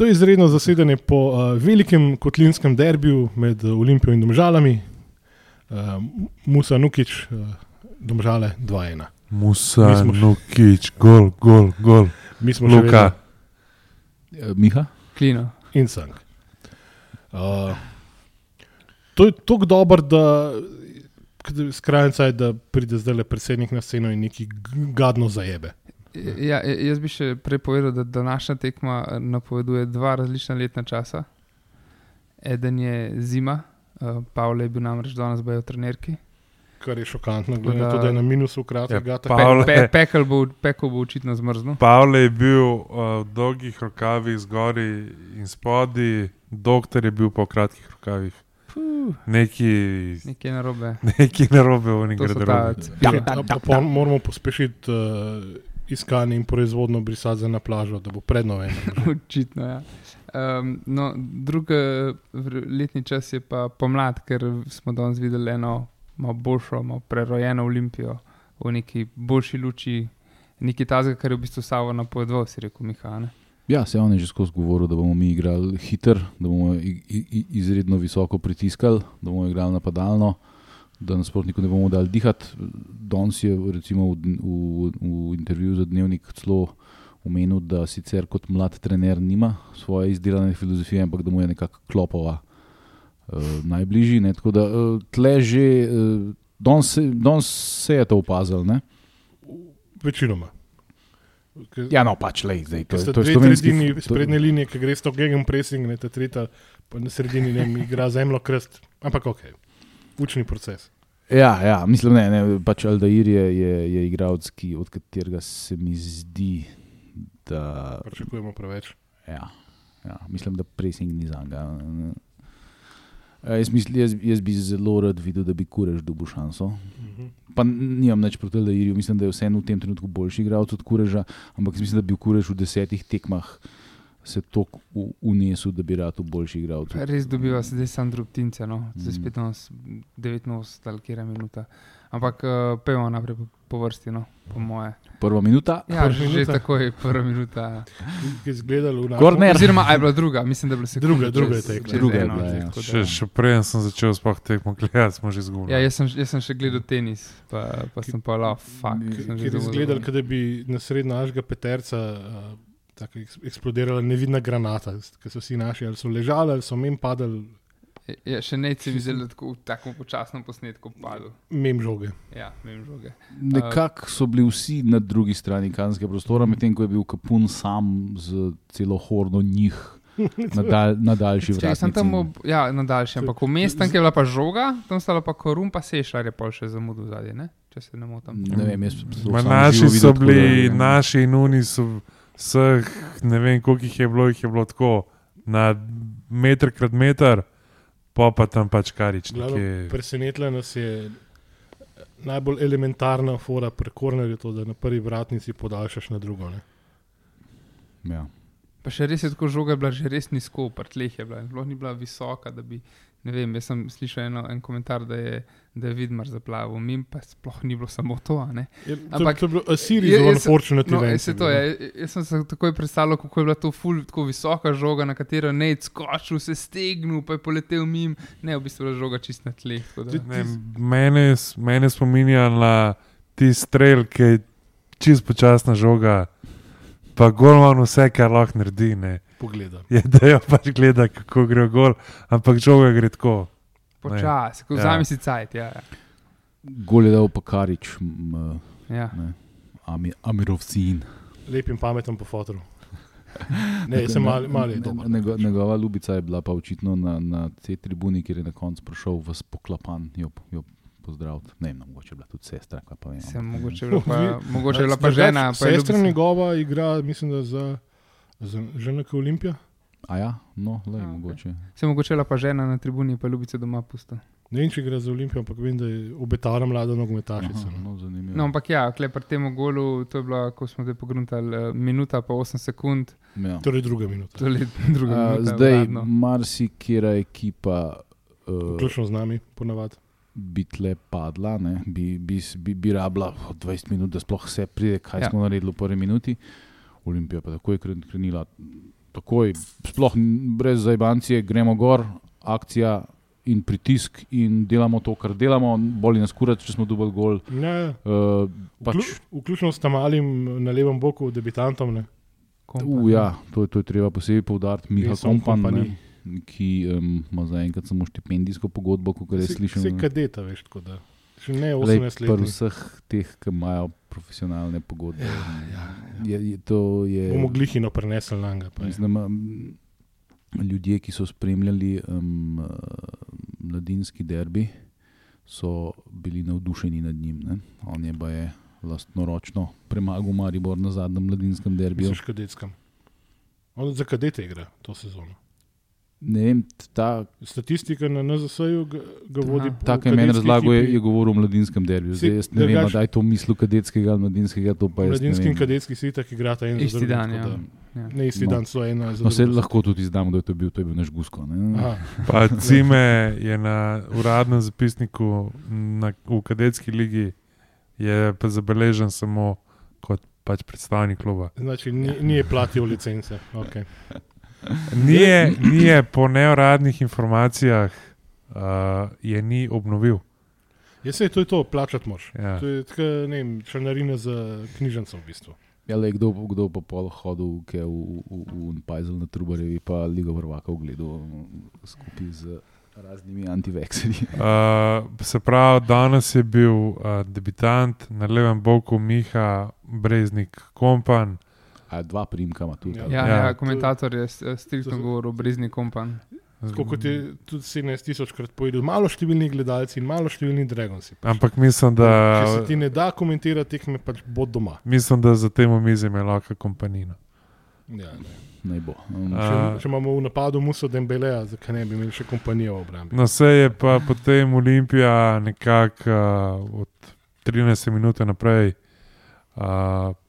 To je izredno zasedanje po uh, velikem kotlinskem derbiju med uh, Olimpijo in Domžalami. Uh, Musa Nukič, uh, Domžale 2-1. Musa, Nukič, gol, gol, gol. Mi smo Luka, Eh, Miha? Klino. vedno in sang. Uh, to je tako dobro, da skrajnica je, da pride zdaj le predsednik na sceno in neki gadno zajebe. Ja, ja, jaz bi še prej povedal, da današnja tekma eh, napoveduje dva različna letna časa. Eden je zima, uh, Pavle je bil namreč danes bojo trenerki. Kar je šokantno, glede na to, da- je na minusu Ja, pa- Ja, Pavle- Pe, pe, pekel, bo, pekel bo očitno zmrznil. Pavle je bil uh, v dolgih rokavih zgori in spodi, doktor je bil pa v kratkih rokavih. Puh, Neki, nekje na robe. neki narobe v garderobi. cvila. moramo pospešiti uh, iskanje in proizvodno brisati na plažo, da bo pred novembrom. Očitno, ja. Um, no, drugi letni čas je pa pomlad, ker smo danes videli eno malo boljšo, malo prerojeno Olimpijo v neki boljši luči, nekaj tazga, kar je v bistvu Savo napovedal, si rekel Mihane. Ja, se on je že skozi govoril, da bomo mi igrali hiter, da bomo izredno visoko pritiskali, da bomo igrali napadalno, da nasprotniku ne bomo dali dihati. Danes je recimo v, v, v intervjuju za dnevnik celo omenil, da sicer kot mlad trener nima svoje izdelane filozofije, ampak da mu je nekako klopova uh, najbližji. Ne? Tako da uh, tle že, uh, danes se, danes se je to opazil. Ne? Večinoma. Ker- Ja, no pač le, zdaj to, je- to je dve tretjini to- prednje linije, ki gre s to gegen pressing, ne ta tretja, pa na sredini ne igra zemljo krst. Ampak ok, učni proces. Ja, ja, mislim, ne, ne pač Aldair je, je, je igralec, od katerega se mi zdi, da. Pričakujemo preveč. Ja, ja, mislim, da pressing ni za njega. Jaz, misl, jaz, jaz bi zelo rad videl, da bi Kurež dobil šanso. Mhm. Pa nimam nič proti Aldairju, mislim, da je vseeno v tem trenutku boljši igralec od Kureža, ampak mislim, da bi Kurež v desetih tekmah se tako u- unesel, da bi rad boljši igralec. Pa Res dobiva sedaj sam drobtince, no, zdaj Mm. spet nas 89 ali kera minuta. Ampak uh, pejmo naprej po, vrsti, no, po moje. Prva minuta, Ja, Prva že, že minuta. takoj, prva minuta. Ki je izgledalo v. Korner. Oziroma, a je bila druga, mislim, da je bila sekunda. Druga- druga je tekla. Druga je bila, ja. tako Še, še prej sem začel sploh tekmo gledati, smo že izgubili. Ja, jaz sem, jaz sem še gledal tenis, pa, pa sem pa lao, fuck. sem že Ker je zadovoljen. da bi na sred našega peterca uh, tako eks- eksplodirala nevidna granata, ki so vsi naši ali so ležali ali so mem padali, Ja, še ne si videl, da tako v tako počasnem posnetku padel. mem žoge. Ja, žoge. Nekako so bili vsi na drugi strani kanskega prostora, medtem ko je bil Kapun sam z celo hordo njih na, dal, na daljši Če sem tam, ob, ja, na daljši, ampak vmes tam, kjer je bila pa žoga, tam sta bila pa korum, pa sešar je pol še zamudil zadnje, ne? če se ne motim. Ne vem, jaz sem Ma samo naši živo videl, so tako da- bili, naši in oni so vseh, ne vem koliko jih je bilo, jih je bilo tako na meter krat meter, pa pa tam pač karič. Nekje. Presenetila nas je najbolj elementarna fora pri kornerju, to, da na prvi vratnici podaljšaš na drugo. Ne? Ja. Pa še res je tako žoga, je bila že res nizko, pri tleh je bila, sploh ni bila visoka, da bi, ne vem, jaz sem slišal eno, en komentar, da je, da je Vidmar zaplavil, mim pa sploh ni bilo samo to, a ne. Je, to, Ampak- to je bilo a series Je- of jaz- unfortunate No, events. se to je, jaz sem se takoj predstavljal, kako je bila to ful, tako visoka žoga, na katero ne je skočil, se stegnil, pa je poletel mim, ne, v bistvu je bila žoga čist na tleh. tako da- Ne, mene, mene spominja na ti strel, ki je čist počasna žoga, pa golman vse, kar lahko naredi. Ne. Pogleda. Je da jo pač gleda, kako gre v gol, ampak žoga gre tako. Počasi, ko Ja. vzami si cajt, ja. ja. Gol je dal pa Karič, m, ja. ne, Ami, Amirov sin. Lep in pameten po fotru. Ne, sem mal, mal je dober. Nego, njegova ljubica je bila pa očitno na, na tej tribuni, kjer je na koncu prišel v spoklapan, jo, jo pozdraviti. Ne, vem, no, mogoče je bila tudi sestra, pa vem. Se, mogoče je bila pa, mogoče je bila pa žena. Pa Sestra njegova igra, mislim, da za, ki je Olimpija. A ja, no, le, A, mogoče. Se mogoče pa žena na tribuni, pa ljubice doma pusta. Ne vem, če gre za Olimpijo, ampak vem, da je obetavna mlada nogometašica. Aha, no. no, zanimivo. No, ampak ja, pri tem golu, to je bila, ko smo zdaj pogruntali, eh, minuta pa 8 sekund, ja. Torej druga minuta. to je druga A, minuta. zdaj, marsikera ekipa uh, Vključno z nami, ponavadi. bi tle padla, ne, bi, bi, bi, bi rabila 20 minut, da sploh vse pride, kaj Ja. ja. smo naredili v prvi minuti. Olimpija pa takoj kren- krenila takoj, sploh brez zajbancije, gremo gor, akcija in pritisk in delamo to, kar delamo, boli nas kurat, če smo dobili gol. Ja, ja. Uh, pač, Vključno s tem malim na levem boku debitantom. Ne? uh, ja, to, je- to je treba posebej poudariti, Miha Kompan, ne, ki um, ima zaenkrat samo štipendijsko pogodbo, kot je slišal. Se ne. kadeta, veš, tako da. Še ne Lej, 18 Pri let. vseh teh, ki imajo profesionalne pogodbe. ja, Je, je, to je, Bomo glihino prenesli na njega. pa je. Mislim, da ima- ljudje, ki so spremljali um, mladinski derbi, so bili navdušeni nad njim. Ne? On je pa je lastnoročno premagal Maribor na zadnjem mladinskem derbiju. Misliš kadetskem? On za kadete igra to sezono. Ne vem, ta, Statistika na NZS-ju ga, vodi. Ta ki je meni razlagal, je, govoril o mladinskem derbiju. Zdaj, jaz ne vem, da je to mislil kadetskega ali mladinskega. Mladinski in kadetski svitek igrata en za Isti dan, tako ja. da- Ja. Ne isti No. dan, so eno za No, se drugim. lahko tudi izdam, kdo je to bil, to je bil naš Gusko. Ne? Aha, Pa Cime je na uradnem zapisniku na, v kadetski ligi, je pa zabeležen samo kot pač predstavnik kluba. Znači, ni, ni je platil licence. Okay. Nije, nije po neuradnih informacijah, uh, je ni obnovil. Jaz se to je to, plačati moš. Ja. To je tako, ne vem, članarina za knjižnico v bistvu. Ja, le, kdo, kdo pa pol hodil ke v, v, v, v Pajzel na Trubarjevi, pa Ligo Vrvaka gledal skupaj z raznimi antivekserji. Uh, se pravi, danes je bil uh, debitant na levem boku Miha Breznik Kompan. A dva primka ima tudi. Ja. Ja, Ja. komentator je s- striktno govoril, brezni kompan. Tako kot je tudi 17 tisoč krat povedal, malo številni gledalci in malo številni dragonci. Pač. Ampak mislim, Če se da, ti ne da komentirati tekme, pač bo doma. mislim, da za tem omizjem je lahko kompanina. Ja, ne. Naj bo. Um, A- če, če imamo v napadu Muso Dembeleja, zakaj ne bi imeli še kompanijo v obrambi? No, vse je pa potem Olimpija nekako uh, od 13 minut naprej. Uh,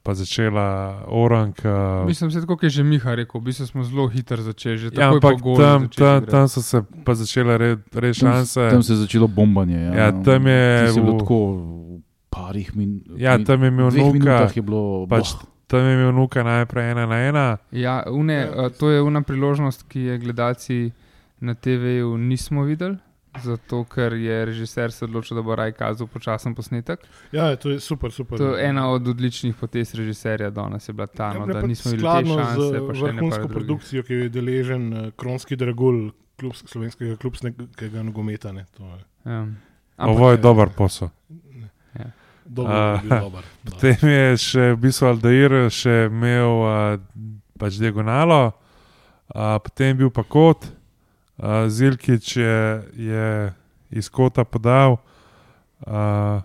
pa začela orang. Uh, Mislim, da je tako, je že Miha rekel, v bistvu smo zelo hitro začeli, že ja, ampak tam, začeli tam, tam so se pa začele res re šanse. Tam se je začelo bombanje. Ja, Ja, tam je bilo v- tako v parih minutah. Ja, tam je imel nuka, je bilo. pač boh. tam je imel nuka najprej ena na ena. Ja, une, Ja. uh, to je una priložnost, ki je gledalci na TV-ju nismo videli. Zato, ker je režiser se odločil, da bo raj kazal počasen posnetek. Ja, to je super, super. To je ena od odličnih potez režiserja, danes je bila ta, no, Ja, da nismo skladno te šanse. vrhunsko produkcijo, ki jo je deležen uh, kronski dragul klub, slovenskega klubskega nogometa. Ne, Ja. Ovo je eh, dober posel. Dobro, A, je bil dober. da. Potem je še v bistvu Aldair še imel uh, pač diagonalo, uh, potem je bil pa kot, uh, Zilkič je, je iz kota podal uh,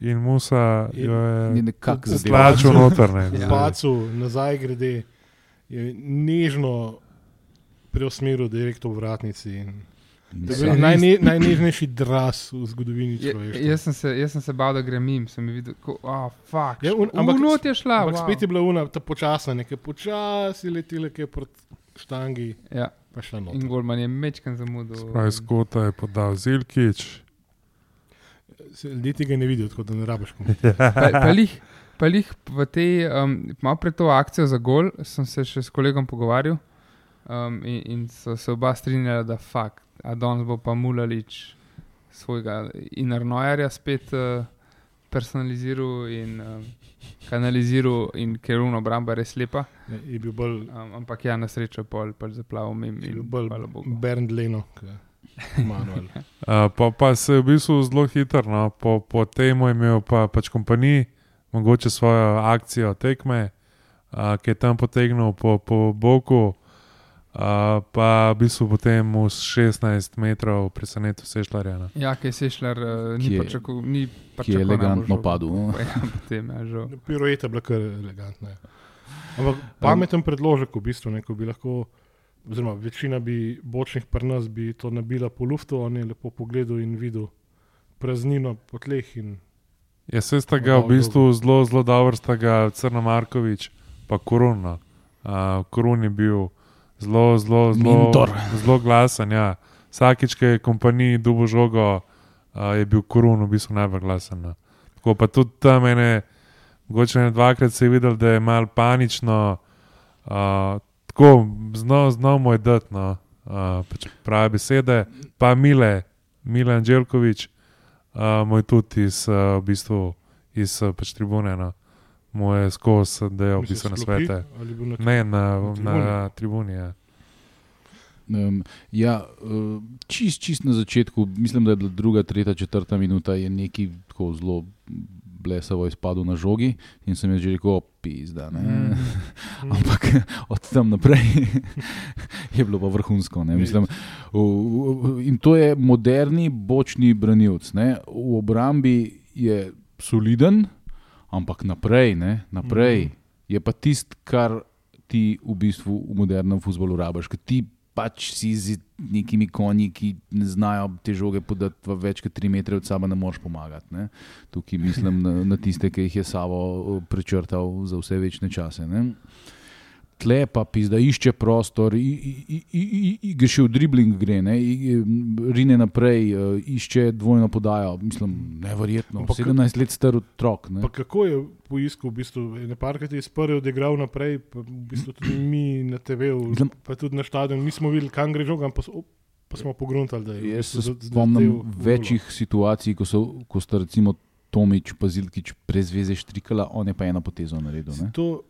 in Musa Je- jo je stlačil noter. Ne, V Ja. Pacu nazaj grede, je nežno preusmeril direkt v vratnici. Najne, najnežnejši dras v zgodovini Je, človeštva. jaz, sem se, jaz sem se bal, da grem mim, sem videl, kako oh, fuck, Ja, un- ampak not je šla. Ampak wow. spet je bila una, ta počasna, nekaj počasi letele, ki je proti štangi, Ja, pa šla in noter. Golman je mečkan zamudil. Pravi, iz kota je podal Zilkič. Ljudje tega ne vidijo, tako da ne rabiš komu. Pa, pa, lih, pa lih v tej, um, malo pred to akcijo za gol, sem se še s kolegom pogovarjal um, in, in so se oba strinjala, da fakt, a danes bo pa Mulalič svojega Inarnojarja spet uh, personaliziral in um, kanaliziral, in ker je obramba res lepa. Ne, Je bil bolj, Um, ampak ja, na srečo pol, pol zaplaval mim je bil in bolj. Bernd Leno, Manuel. Uh, pa, pa se je v bistvu zelo hitro, no, po, po tem je imel pa, pač kompanij, mogoče svojo akcijo tekme, uh, ki je tam potegnil po, po boku, uh, pa v bistvu potem s 16 metrov presenetil Sešljarja. no. Ja, ki je Sešljar, uh, ni pričakoval, ni Ki je pričakoval elegantno žogo. padel. no. Ja, potem je žal. Pirueta je bila kar elegantna. ja. Ampak pameten predložek, v bistvu, ne, ko bi lahko, oziroma večina bi bočnih prnas bi to nabila po luftu, on je lepo pogledal in videl praznino po tleh. In, Ja, se sta ga v bistvu zelo, zelo dobro, sta ga Crno Markovič, pa Koruna. Uh, Korun je bil zelo, zelo, zelo, zelo glasen. Ja. Vsakič, ki je kompaniji dubo žogo, uh, je bil Korun v bistvu najbolj glasen. No. Tako pa tudi tam ene, mogoče ne dvakrat se je videl, da je mal panično, uh, tako znal, znal mu je dati no, uh, pač prave besede, pa Mile, Mile Anželkovič, uh, moj tudi iz, uh, v bistvu, iz pač tribune. No. Mu je skozi, da je na sklopi svete. ali bil na Ne, na, Na na tribuni. Ja. Um, ja, uh, čist, čist na začetku, mislim, da je bila druga, tretja, četrta minuta, je neki tako zelo blesavo izpadel na žogi in sem jaz že rekel, pizda. Ne? Mm. Ampak od tam naprej je bilo pa vrhunsko. ne, Mislim, in to je moderni bočni branilc. Ne? V obrambi je soliden, ampak naprej, ne? naprej je pa tisto, kar ti v bistvu v modernem futbolu rabiš. Ti pač si z nekimi konji, ki ne znajo te žoge podati v več kot 3 metre od sebe, ne moreš pomagati. Ne? Tukaj mislim na, na tiste, ki jih je Savo prečrtal za vse večne čase. Ne? Tle pa pizda išče prostor, i- i- i- i- i- še v dribling, gre, ne, i- rine naprej, eh, išče dvojno podajo. Mislim, neverjetno. Ampak- 17 let star otrok. Pa kako je poiskal, v bistvu, ne parkrat je sprvi odigral naprej, pa v bistvu tudi mi na TV-u, pa tudi na stadionu, nismo videli, kam gre žoga, pa, pa smo pogruntali, da je. Jaz se spomnim večjih situacij, ko, so, ko sta recimo Tomič pa Zilkič brez veze štrikala, on je pa eno potezo naredil. Ne. To,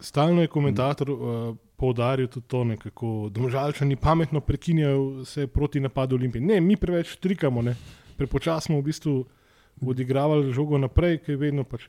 stalno je komentator uh, poudaril tudi to, kako domžalčani pametno prekinjajo vse proti napadu Olimpije. Ne, mi preveč trikamo, prepočasno v bistvu odigravali žogo naprej, ki je vedno pač.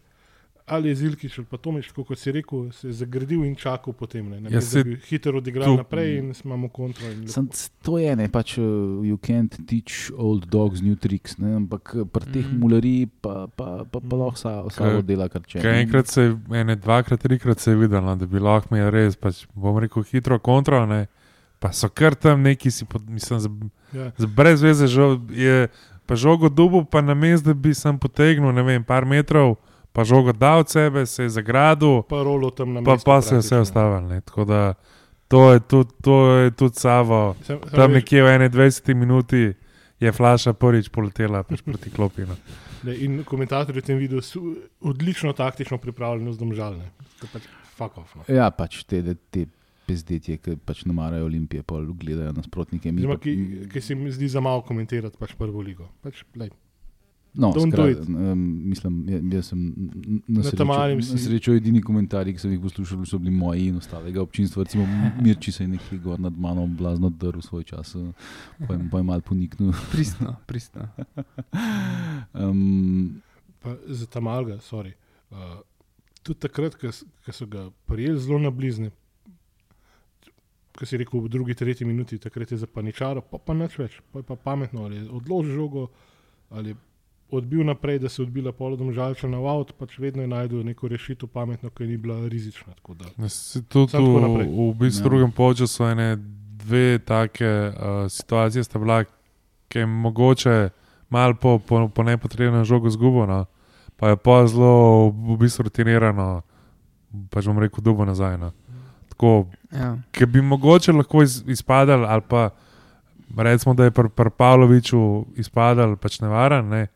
Ali je Zilkič ali pa tako kot si rekel, se je zagradil in čakal potem. Ne, Ja, saj da bi hitro odigral tu- naprej in imamo kontro. in lepo. Sam, to je ne, pač uh, you can't teach old dogs new tricks, ne? ampak eh, pri teh Mhm. mularij pa, pa, pa, pa lahko sa- samo Kaj- dela, kar če. Kaj enkrat se je, ene, dvakrat, trikrat se je videl, no, da bi lahko imel res, pač, bom rekel, hitro kontro. Ne, pa so kar tam neki, si pod, mislim, z, Ja. z brez veze, žo, je pa žogo dubu, pa na mestu, da bi sem potegnil, ne vem, par metrov, pa žogo dal od sebe, se je zagradil, Pa rolo tam na pa, mestu. pa se je vse ne. Tako da to je tudi, to je tudi Savo. Sem- sem Tam nekje v 21 minuti je flaša prvič poletela pač proti klopinu. da In komentatorji v tem videu so odlično taktično pripravljeni z domžalne. To je pač fuck off. No. Ja, pač te, te pezdetje, ki pač ne marajo olimpije, pa gledajo nasprotnike. Mi Oziroma, pa- ki, ki se mi zdi za malo komentirati pač prvo ligo. Pač, lej, No, skrat, um, mislim, ja- jaz sem na srečo, na srečo edini komentarji, ki sem jih poslušal, so bili moji in ostalega občinstva. Recimo Mirči se je nekaj gor nad mano blazno drl svoj čas, eh, pa je, pa je mal poniknil. Pristno, pristno. Um, pa za ta malga, sorry. Uh, tudi takrat, ko so ga prijeli zelo na blizne, ko si rekel v drugi, tretji minuti, takrat je zapaničaro, pa pa nič več, pa je pa pametno, ali je odložil žogo, ali odbil naprej, da se je odbila polodom žalča na avt, pač vedno je najdel neko rešitev pametno, ki ni bila rizična. tako da. Tudi Samo tako v, v bistvu Ja. drugem polčasu ene dve take uh, situacije sta bila, ki je mogoče malo po, po, po nepotrebnem žogu zgubo, no. pa je pa zelo v bistvu rutinirano, pač bom rekel, dubo nazaj. No. Tako, Ja. ki bi mogoče lahko iz, izpadali, ali pa recimo, da je pri pr Pavloviču izpadal pač nevaren. Ne?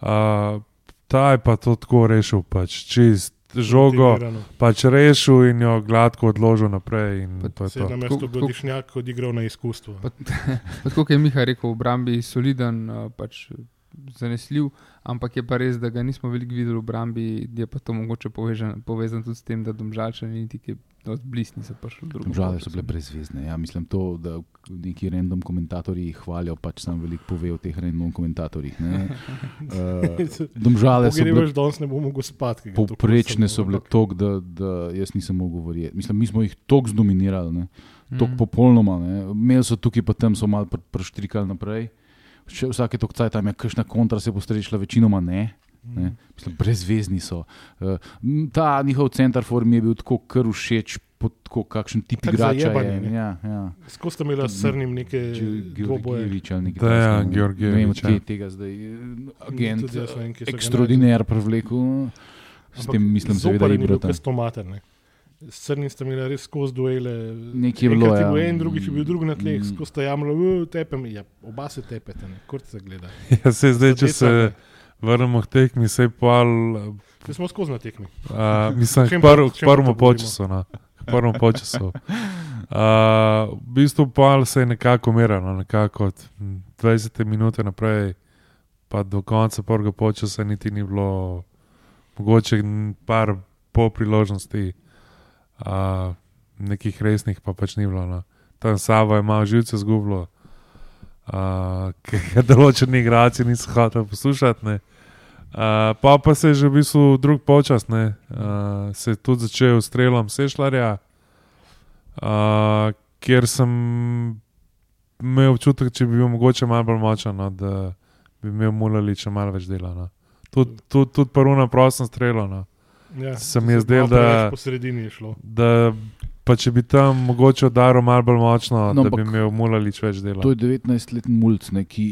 Uh, ta je pa to tako rešil, pač čist žogo, pač rešil in jo gladko odložil naprej. In Pa to je Se je na mesto Tako- Godišnjak odigral na izkustvo. Kot je Miha rekel, v obrambi soliden, uh, pač zanesljiv, ampak je pa res, da ga nismo veliko videli v obrambi, je pa to mogoče povezan, povezan tudi s tem, da domžalčani niti kaj dosti blizu niso prišli v drugo. Žale so bile brezvezne. Ja, mislim, to, da neki random komentatorji hvalijo, pač sam veliko pove o teh random komentatorjih. ne. Uh, domžale so bile Pogrebaš danes, ne bo mogel spati. kosamo, so bile tok, da, da jaz nisem mogel govoriti. Mislim, mi smo jih tok zdominirali, ne. tok Mm. popolnoma. ne. Imeli so tukaj, pa tam so malo pr- preštrikali naprej. Še vsake tok cajt tam je kakšna kontra se postrešila, večinoma ne. Ne. Mislim, brezvezni so. Uh, ta njihov center form je bil tako kar všeč, pod tako kakšen tip Tak igrača je. Ja, ja. Skozi sta imela s srnim neke dvoboje. Georgijevič ali nekaj Da, ja. Georgijevič, Ne vem, tega zdaj. eh, Agent, vem, ekstraordiner prevlekel. S tem mislim, seveda, Zoper je bil Ibrata. kastomater. ne. S Crnim sta imela res skozi duele. Nekaj je bilo, ja. en, drugič je bil drug na tleh, Mm. skozi sta jamla, tepem. Ja, oba se tepete, ne. kurt se gleda. Ja, se zdaj, če se Zadeca, vrnemo k tekmi, se je pol. ne. Smo skozi na tekmi. Uh, mislim, k prv- prvemu počasu. No. Prvemu počasu. Uh, v bistvu pa se je nekako umiral, no, nekako od hm, 20 minut naprej, pa do konca prvega počasa niti ni bilo, mogoče par po priložnosti, uh, nekih resnih pa pač ni bilo. No. Tam Savo je malo živce zgubilo, uh, ker določeni igrači niso hoteli poslušati. ne. Uh, pa pa se je že v bistvu drug počas, ne, uh, se je tudi začel s strelom Sešljarja, uh, kjer sem imel občutek, če bi bil mogoče malo bolj močen, no, da bi imel mulali še malo več dela. No. Tudi tud, tud prvo na prostem strelo. No. Ja, Se mi je malo zdelo, preveč da- Po sredini je šlo. Da, pa če bi tam mogoče udaril malo bolj močno, No, da bi imel mulali več dela. To je 19-letni mulj, ne, ki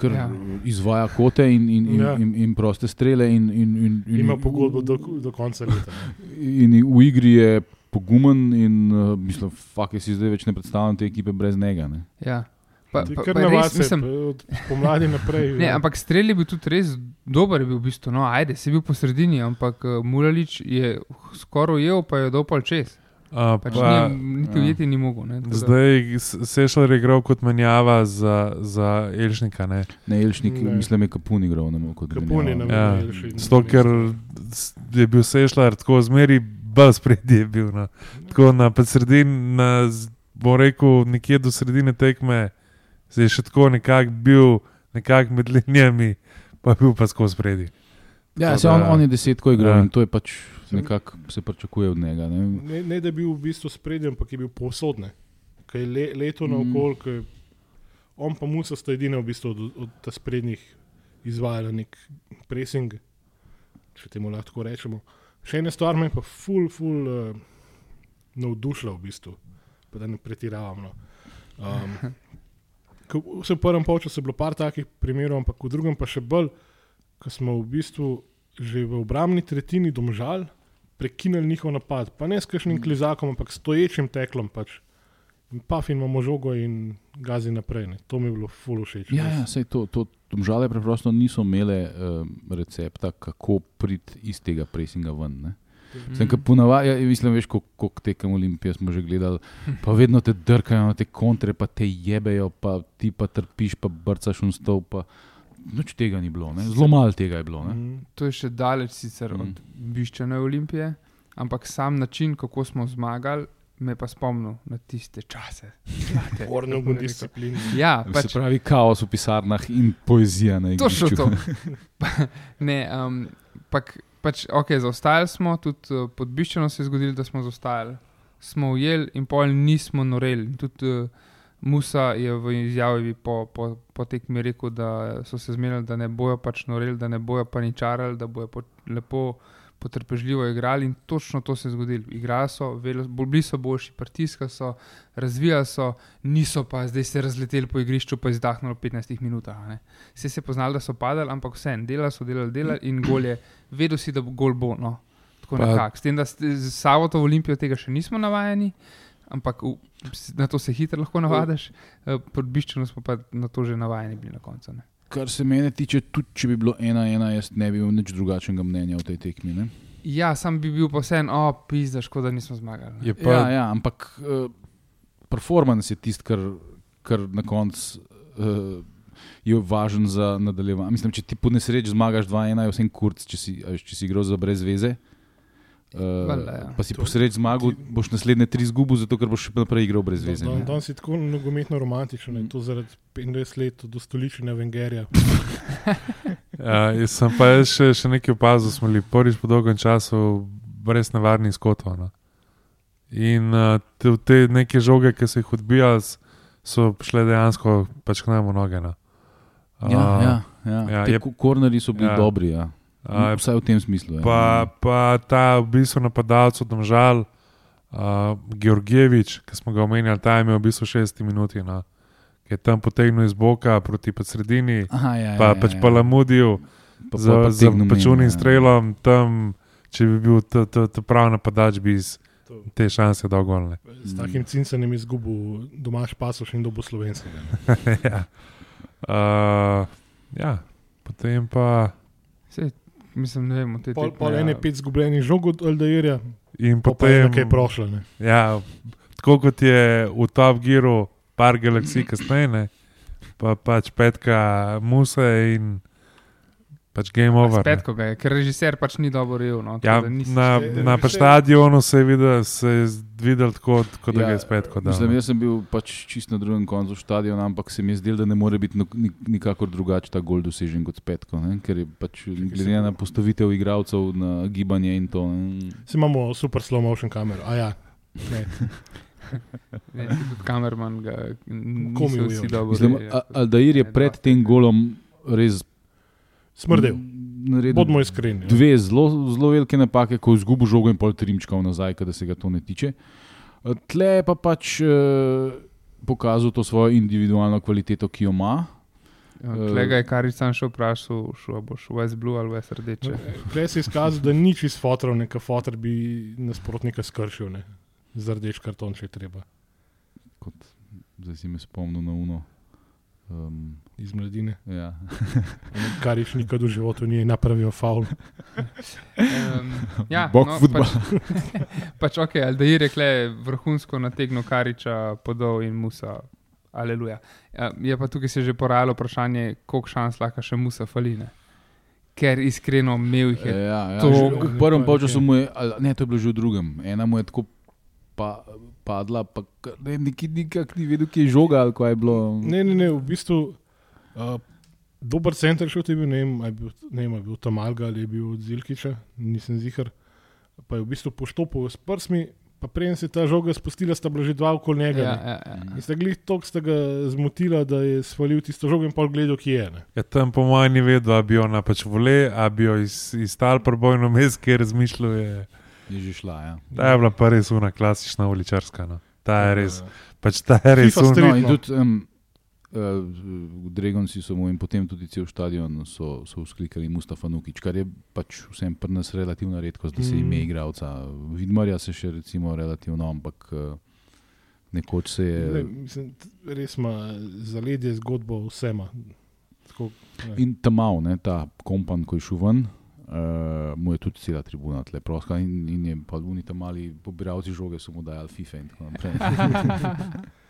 kar Ja. ja. izvaja kote in, in, in, Ja. in, in proste strele. In, in, in, in, Ima pogodbo do, do konca leta. In v igri je pogumen, in uh, mislim, fakt, jaz si zdaj več ne predstavljam te ekipe brez njega. Ne. Ja. Pa, pa, Kar pa res, mislim, od pomladi naprej. Ne, ja. ampak strel je bil tudi res dober, bil v bistvu. No, ajde, si bil po sredini, ampak uh, Muralič je skoraj ujel, pa je dopol čez. Uh, Pač pa, ni, niti ja. ujeti ni mogel. Ne, zdaj Sešljar je igral kot menjava za, za Elšnika. Ne. Ne, Elšnik, Ne. mislim, je Kapun igral. Ne, kot Kapun je Ja, zato, ker je bil Sešljar tako zmeri, bolj spredje je bil. No. Tako na sredini, na, bom rekel, nekje do sredine tekme, se je še tako nekako bil, nekako med linijami, pa je bil pa skozi spredje. Ja, se on, on je desetko igral Ja. in to je pač nekako se pričakuje od njega. Ne. Ne, ne, da bi bil v bistvu spredje, ampak je bil povsodne. Kaj je le, leto Mm. naokol, ko je on pa Musa sta edina v bistvu od, od ta sprednjih izvajala nek pressing, če temu lahko rečemo. Še ena stvar me je pa ful, ful uh, navdušila v bistvu, pa da ne pretiravam. No. Um, ko- v prvem polčasu je bilo par takih primerov, ampak v drugem pa še bolj, ko smo v bistvu že v obrambni tretjini domžal prekinili njihov napad. Pa ne s kakšnim klizakom, ampak stoječim teklom. Pač. In Pafin imamo žogo in gazi naprej. Ne. To mi je bilo ful všeč. Ja, ja sej to, to domžale preprosto niso imele uh, recepta, kako priti iz tega presinga ven. Ne. Sem Mm. mm. ponavadi, ja, mislim, veš, koliko kol tekem Olimpije smo že gledali, pa vedno te drkajo na te kontre, pa te jebejo, pa ti pa trpiš, pa brcaš v stol. Pa... Noč tega ni bilo, ne. zelo malo tega je bilo. Ne. Mm. To je še daleč sicer Mm. od biščane Olimpije, ampak sam način, kako smo zmagali, me je pa spomnil na tiste čase. Zlate. Orno disciplin. Ja, Pač, pač, se pravi, kaos v pisarnah in poezija na Točno igrišču. to. ne, um, pak, pač, ok, zaostajali smo, tudi uh, pod Biščano se je zgodilo, da smo zaostajali. Smo ujeli in pol nismo noreli. Tudi uh, Musa je v izjavi po, po, po tekmi rekel, da so se zmenili, da ne bojo pač noreli, da ne bojo paničarali, da bojo po, lepo, potrpežljivo igrali. In točno to se je zgodilo. Igrali so, velo- bili so boljši, pritiska so, razvijali so, niso pa zdaj se razleteli po igrišču, pa izdahnili v 15 minutah. Vse se je poznalo, da so padali, ampak vse en, delali so, delali, delali in gol je, vedel si, da bo gol bo. No. Tako nekako. S tem, da s- z Savoto v Olimpijo tega še nismo navajeni, ampak v, na to se hitro lahko navadiš, eh, pod Biščino smo pa na to že navajeni bili na koncu. Ne. Kar se mene tiče, tudi če bi bilo ena, ena, jaz ne bi imel nič drugačnega mnenja o tej tekmi. Ne? Ja, sam bi bil pa vseen, o, pizda, škoda, nismo zmagali. ne. Je pa, Ja, ja, ampak uh, performance je tisto, kar, kar na koncu uh, je važen za nadaljevanje. Mislim, če ti po nesreči zmagaš 2-1, je vsem kurc, če si, če si igral za brez veze. Uh, Valjda, ja. Pa si To- po sreči zmagal, boš naslednje tri izgubil, zato ker boš še naprej igral brez veze. Dan, ne. danes je tako nogometno romantičen, in to zaradi 25 let od ustoličenja Vengerja. ja, jaz sem pa jaz še, še nekaj opazil, smo bili prvič po dolgem času brez nevarnih skotov. No. In uh, te, te neke žoge, ki so jih odbijali, s- so šle dejansko pač k nam v noge. No. Ja, ja, ja. ja, Te je- ko- kornerji so bili ja. ja. dobri. Ja. Uh, Vsaj v tem smislu. Ja. Pa, pa ta v bistvu napadalec od Domžal, uh, Georgijevič, ki smo ga omenjali, ta je imel v bistvu 6 minut, no, ki je tam potegnil iz boka proti pa sredini, Aha, ja, pa ja, pač ja, pa ja. lamudil Pa za, pa za tegnil pačunim ja. strelom, tam, če bi bil ta- ta ta pravi napadač, bi iz te šanse dal golne. S takim cincanjem izgubil domač pasoš in dobo slovenskega. ja. Uh, ja, potem pa. Sej, mislim, ne vem, te Pol, pol ja. ene pet zgubljenih žog od Aldairja, In pa je potem, nekaj prošlo. Ne. Ja, tako kot je v Top Gearu, par galaksij kasneje, ne, pa pač petka Muse in pač Game Over. Spet, ko ga je, ker režiser pač ni dobro rev. No, tako Ja, na, Še- na pač stadionu se je videl, se je videl tako, kot da Ja, ga je spet kot da. Mislim, jaz sem bil pač čist na drugem koncu stadiona, ampak se mi je zdelo, da ne more biti ni- nikakor drugače ta gol dosežen kot s petko. Ne? Ker je pač glede na postavitev igralcev, na gibanje in to. Ne? Si imamo super slow motion kamero. A ja, ne. Tudi kamerman ga Komi vsi dobro Mislim, rejo. A- Aldair je pred tem golom res smrdel. naredil Bodimo iskreni. ja. dve zelo, zelo velike napake, ko je izgubil žogo in pol trimčkal nazaj, da se ga to ne tiče. Eh, Tle je pa pač eh, pokazal to svojo individualno kvaliteto, ki jo ima. Tlega je kar sam šel vprašal, šel boš v West Blue ali West Rdeče. Prej se je izkazal, da ni čist fotor, neka fotor bi nasprotnika skršil, ne. za rdeč karton, če je treba, Kot, zdaj si me spomnil na uno. Um, iz mladine. ja. Kar ješ nikad v životu ni napravil faul. Um, ja, Bog no, futbol. Pač, pač ok, Aldair je kle vrhunsko nategnil Kariča, podal in Musa. Aleluja. Ja, je pa tukaj se že porajalo vprašanje, koliko šans lahko še Musa faline. Ker iskreno imel jih je. Ja, ja. to- V prvem času mu je, ali- ne, to je bilo že v drugem. Ena mu je tako pa, padla, pa ne, nikak, nikak ni vedel, kje je žoga ali kaj je bilo. Ne, ne, ne, v bistvu uh, dober center šel je bil, ne vem, a je bil, ne vem, je bil Tamalga ali je bil od Zilkiča, nisem zihar. Pa je v bistvu poštopil s prsmi, pa preden se je ta žoga spustila, sta bila že dva okoli njega. Ja, ne. ja, ja. In sta glih tok sta ga zmotila, da je svalil tisto žogo in pol gledal, kje je. Ne. Ja, tam po mojem ni vedel, ali bi ona pač vole, ali bi jo iz, izstal prbojno mes, ker razmišljal je. Je že šla. Ja. Ta je bila pa res una klasična uličarska. No. Ta je res, Uh, pač ta je res una. Street. No, in no. tudi um, uh, Dragonci so mu in potem tudi cel stadion so, so vzklikali Mustafa Nukič, kar je pač vsem pri nas relativno redko, da se Mm. ime igralca. Vidmarja se še recimo relativno, ampak uh, nekoč se je. ne, mislim, res ima zaledje zgodbo vsema. Tako, ne. In tam mal, ne, ta kompan, ko je šel ven, uh, mu je tudi cela tribuna tle proska in, in je pa oni tam mali pobiralci žoge so mu dajali FIFA in tako naprej.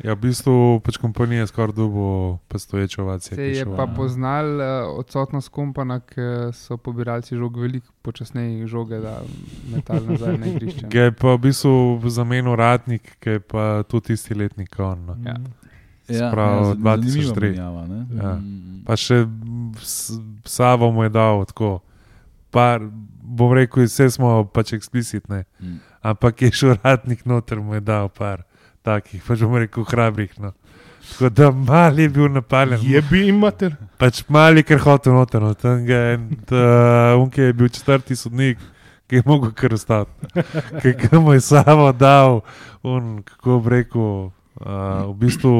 Ja, v bistvu pač kompanija skoraj dubo postoječo ovacijo. Se je pa poznal uh, odsotnost kompana, ker so pobiralci žog veliko počasneje žoge, da metal nazaj na igrišče. Ga je pa v bistvu zamenil ratnik, ki je pa tudi tisti letnik. On, no. Ja. Sprav, zan- zanimiva 2003. menjava, ne? Ja. Mm. Pa še s- Savo mu je dal tako. Par, bom rekel, vse smo pač eksplicitne, Mm. ampak je šel ratnik noter, mu je dal par takih, pač bom rekel, hrabrih. No. Tako da mali je bil napaljen. Je bi jim mater. Pač mali, ker hotel noter, no. tam ga je, unke je bil četrti sodnik, ki je mogel kar ostati. Ki ki mu je samo dal, un, kako bi rekel, uh, v bistvu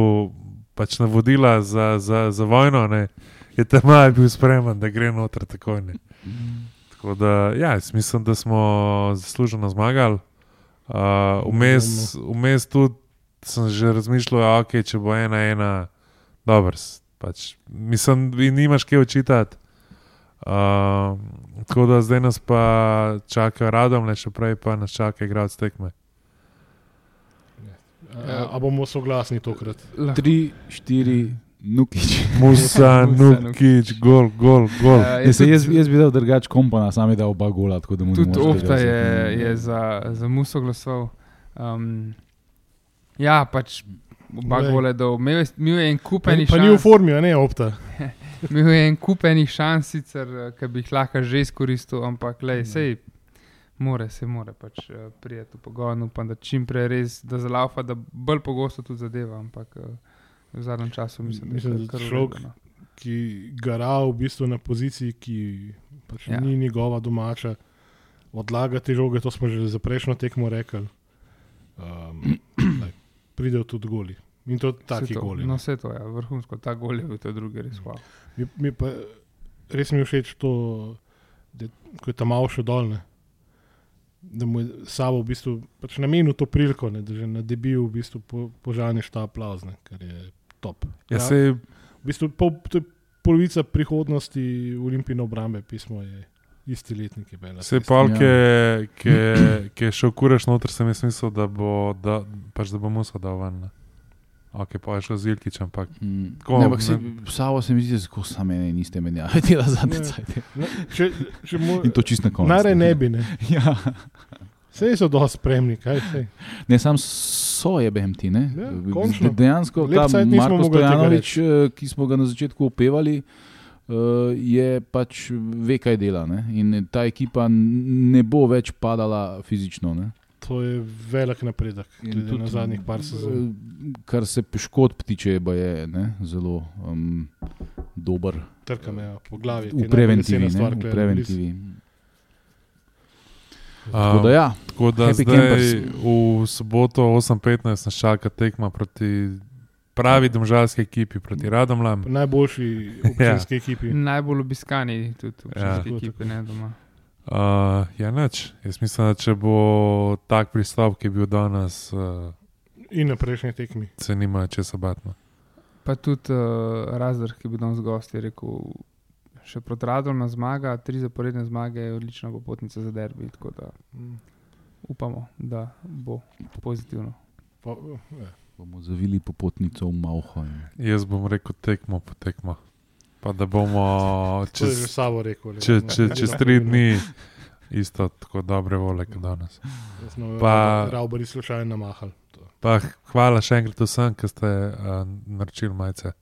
pač navodila za, za, za vojno, ne, je tam bil spreman, da gre noter takoj. Ne. Tako da, ja, mislim, da smo zasluženo zmagali. Uh, vmes, vmes tudi sem že razmišljal, da okay, če bo ena, ena, dobro. Pač, mislim, da nimaš kaj očitati. Uh, tako da zdaj nas pa čaka radom, le še prej pa nas čaka igrati tekme. A, a bomo soglasni tokrat? Lahko. Tri, štiri, nukič. Musa, Nukič, gol, gol, gol. Eh, je Jaz, tudi- jaz, jaz bi dal drugač kompana, sam je dal oba gola. tako da mu ne Tudi tega je, je za, za muso glasoval. Um, ja, pač oba Glej. gole dol. Imel je, en Pa, kupenih pa ni v šans. formi, a ne opta. Imel je en kupenih šans, sicer, eh, ki bi jih lahko že izkoristil, ampak lej, sej, more, se more pač uh, prijeti v pogon. Upam, da čim prej res, da zalaufa, da bolj pogosto tudi zadeva, ampak uh, v zadnjem času mislim, da Mislim, je da kar v človek- redu, no. ki gara v bistvu na poziciji, ki pač Ja. ni njegova domača, odlaga te žoge, to smo že za prejšnjo tekmo rekli. Um, lej, pridejo tudi goli. In to taki to, goli. No, No. vse to je, ja, vrhunsko, ta gol je bil, to je drugi res hvala. Mi, mi pa, res mi je všeč to, da ko je tam malo še dolne. Da mu je sabo v bistvu pač namenil to priliko, ne, da že na debiju v bistvu po, požaneš ta aplauz, ne, kar je top. Ja, sej, V bistvu pol, to je polovica prihodnosti Olimpijske obrambe, pismo je isti letniki. Bela, Vse tisti. pa, Ja. ki je- je- je šel kureš noter, sem jaz mislil, da bo, da, pač, da bo musa dal ven. Ok, pa je šel z Ilkič, ampak Mm. Tako, Ne, ampak se, ne. Savo se mi zdi, da so mene niste menjali, Ne. cajte. Ne, če, če mu, In to čist na koncu. Najraje ne bi, ne. Ja. Vse so dosti spremni, kaj se. Ne, sam so je BMT. Ne? Ja, končno. Dejansko ta Marko Stojanovič, eh, ki smo ga na začetku opevali, eh, je pač ve, kaj dela. Ne? In ta ekipa ne bo več padala fizično. Ne? To je velik napredek, glede na zadnjih par sezon. eh, Kar se poškodb tiče, je ne, zelo um, dober Trka me po glavi. v preventivi. Ne, stvar, v preventivi. A, Tako da ja, Tako da Happy zdaj campers. v soboto 8:15 nas čaka tekma proti pravi domžalski ekipi, proti Radomljam. Najboljši občinski ekipi. Najbolj obiskani tudi v Ja. ekipe, ne doma. Uh, ja, nič. Jaz mislim, da če bo tak pristop, ki je bil danes, uh, In na prejšnji tekmi. se nima česa batno. Pa tudi uh, Razdor, ki bil danes gost, je rekel, še proti Radom zmaga, tri zaporedne zmage je odlična popotnica za derbi. Tako da Mm. upamo, da bo pozitivno. Pa, ja. bomo zavili popotnico v Mauho. Jaz bom rekel tekmo po tekmo. Pa da bomo čez, rekel. le. če, če, čez tri dni isto tako dobre vole kot danes. Pa Pa- Raubari slučajno namahali. To. Pa hvala še enkrat vsem, ki ste uh, naročili majice.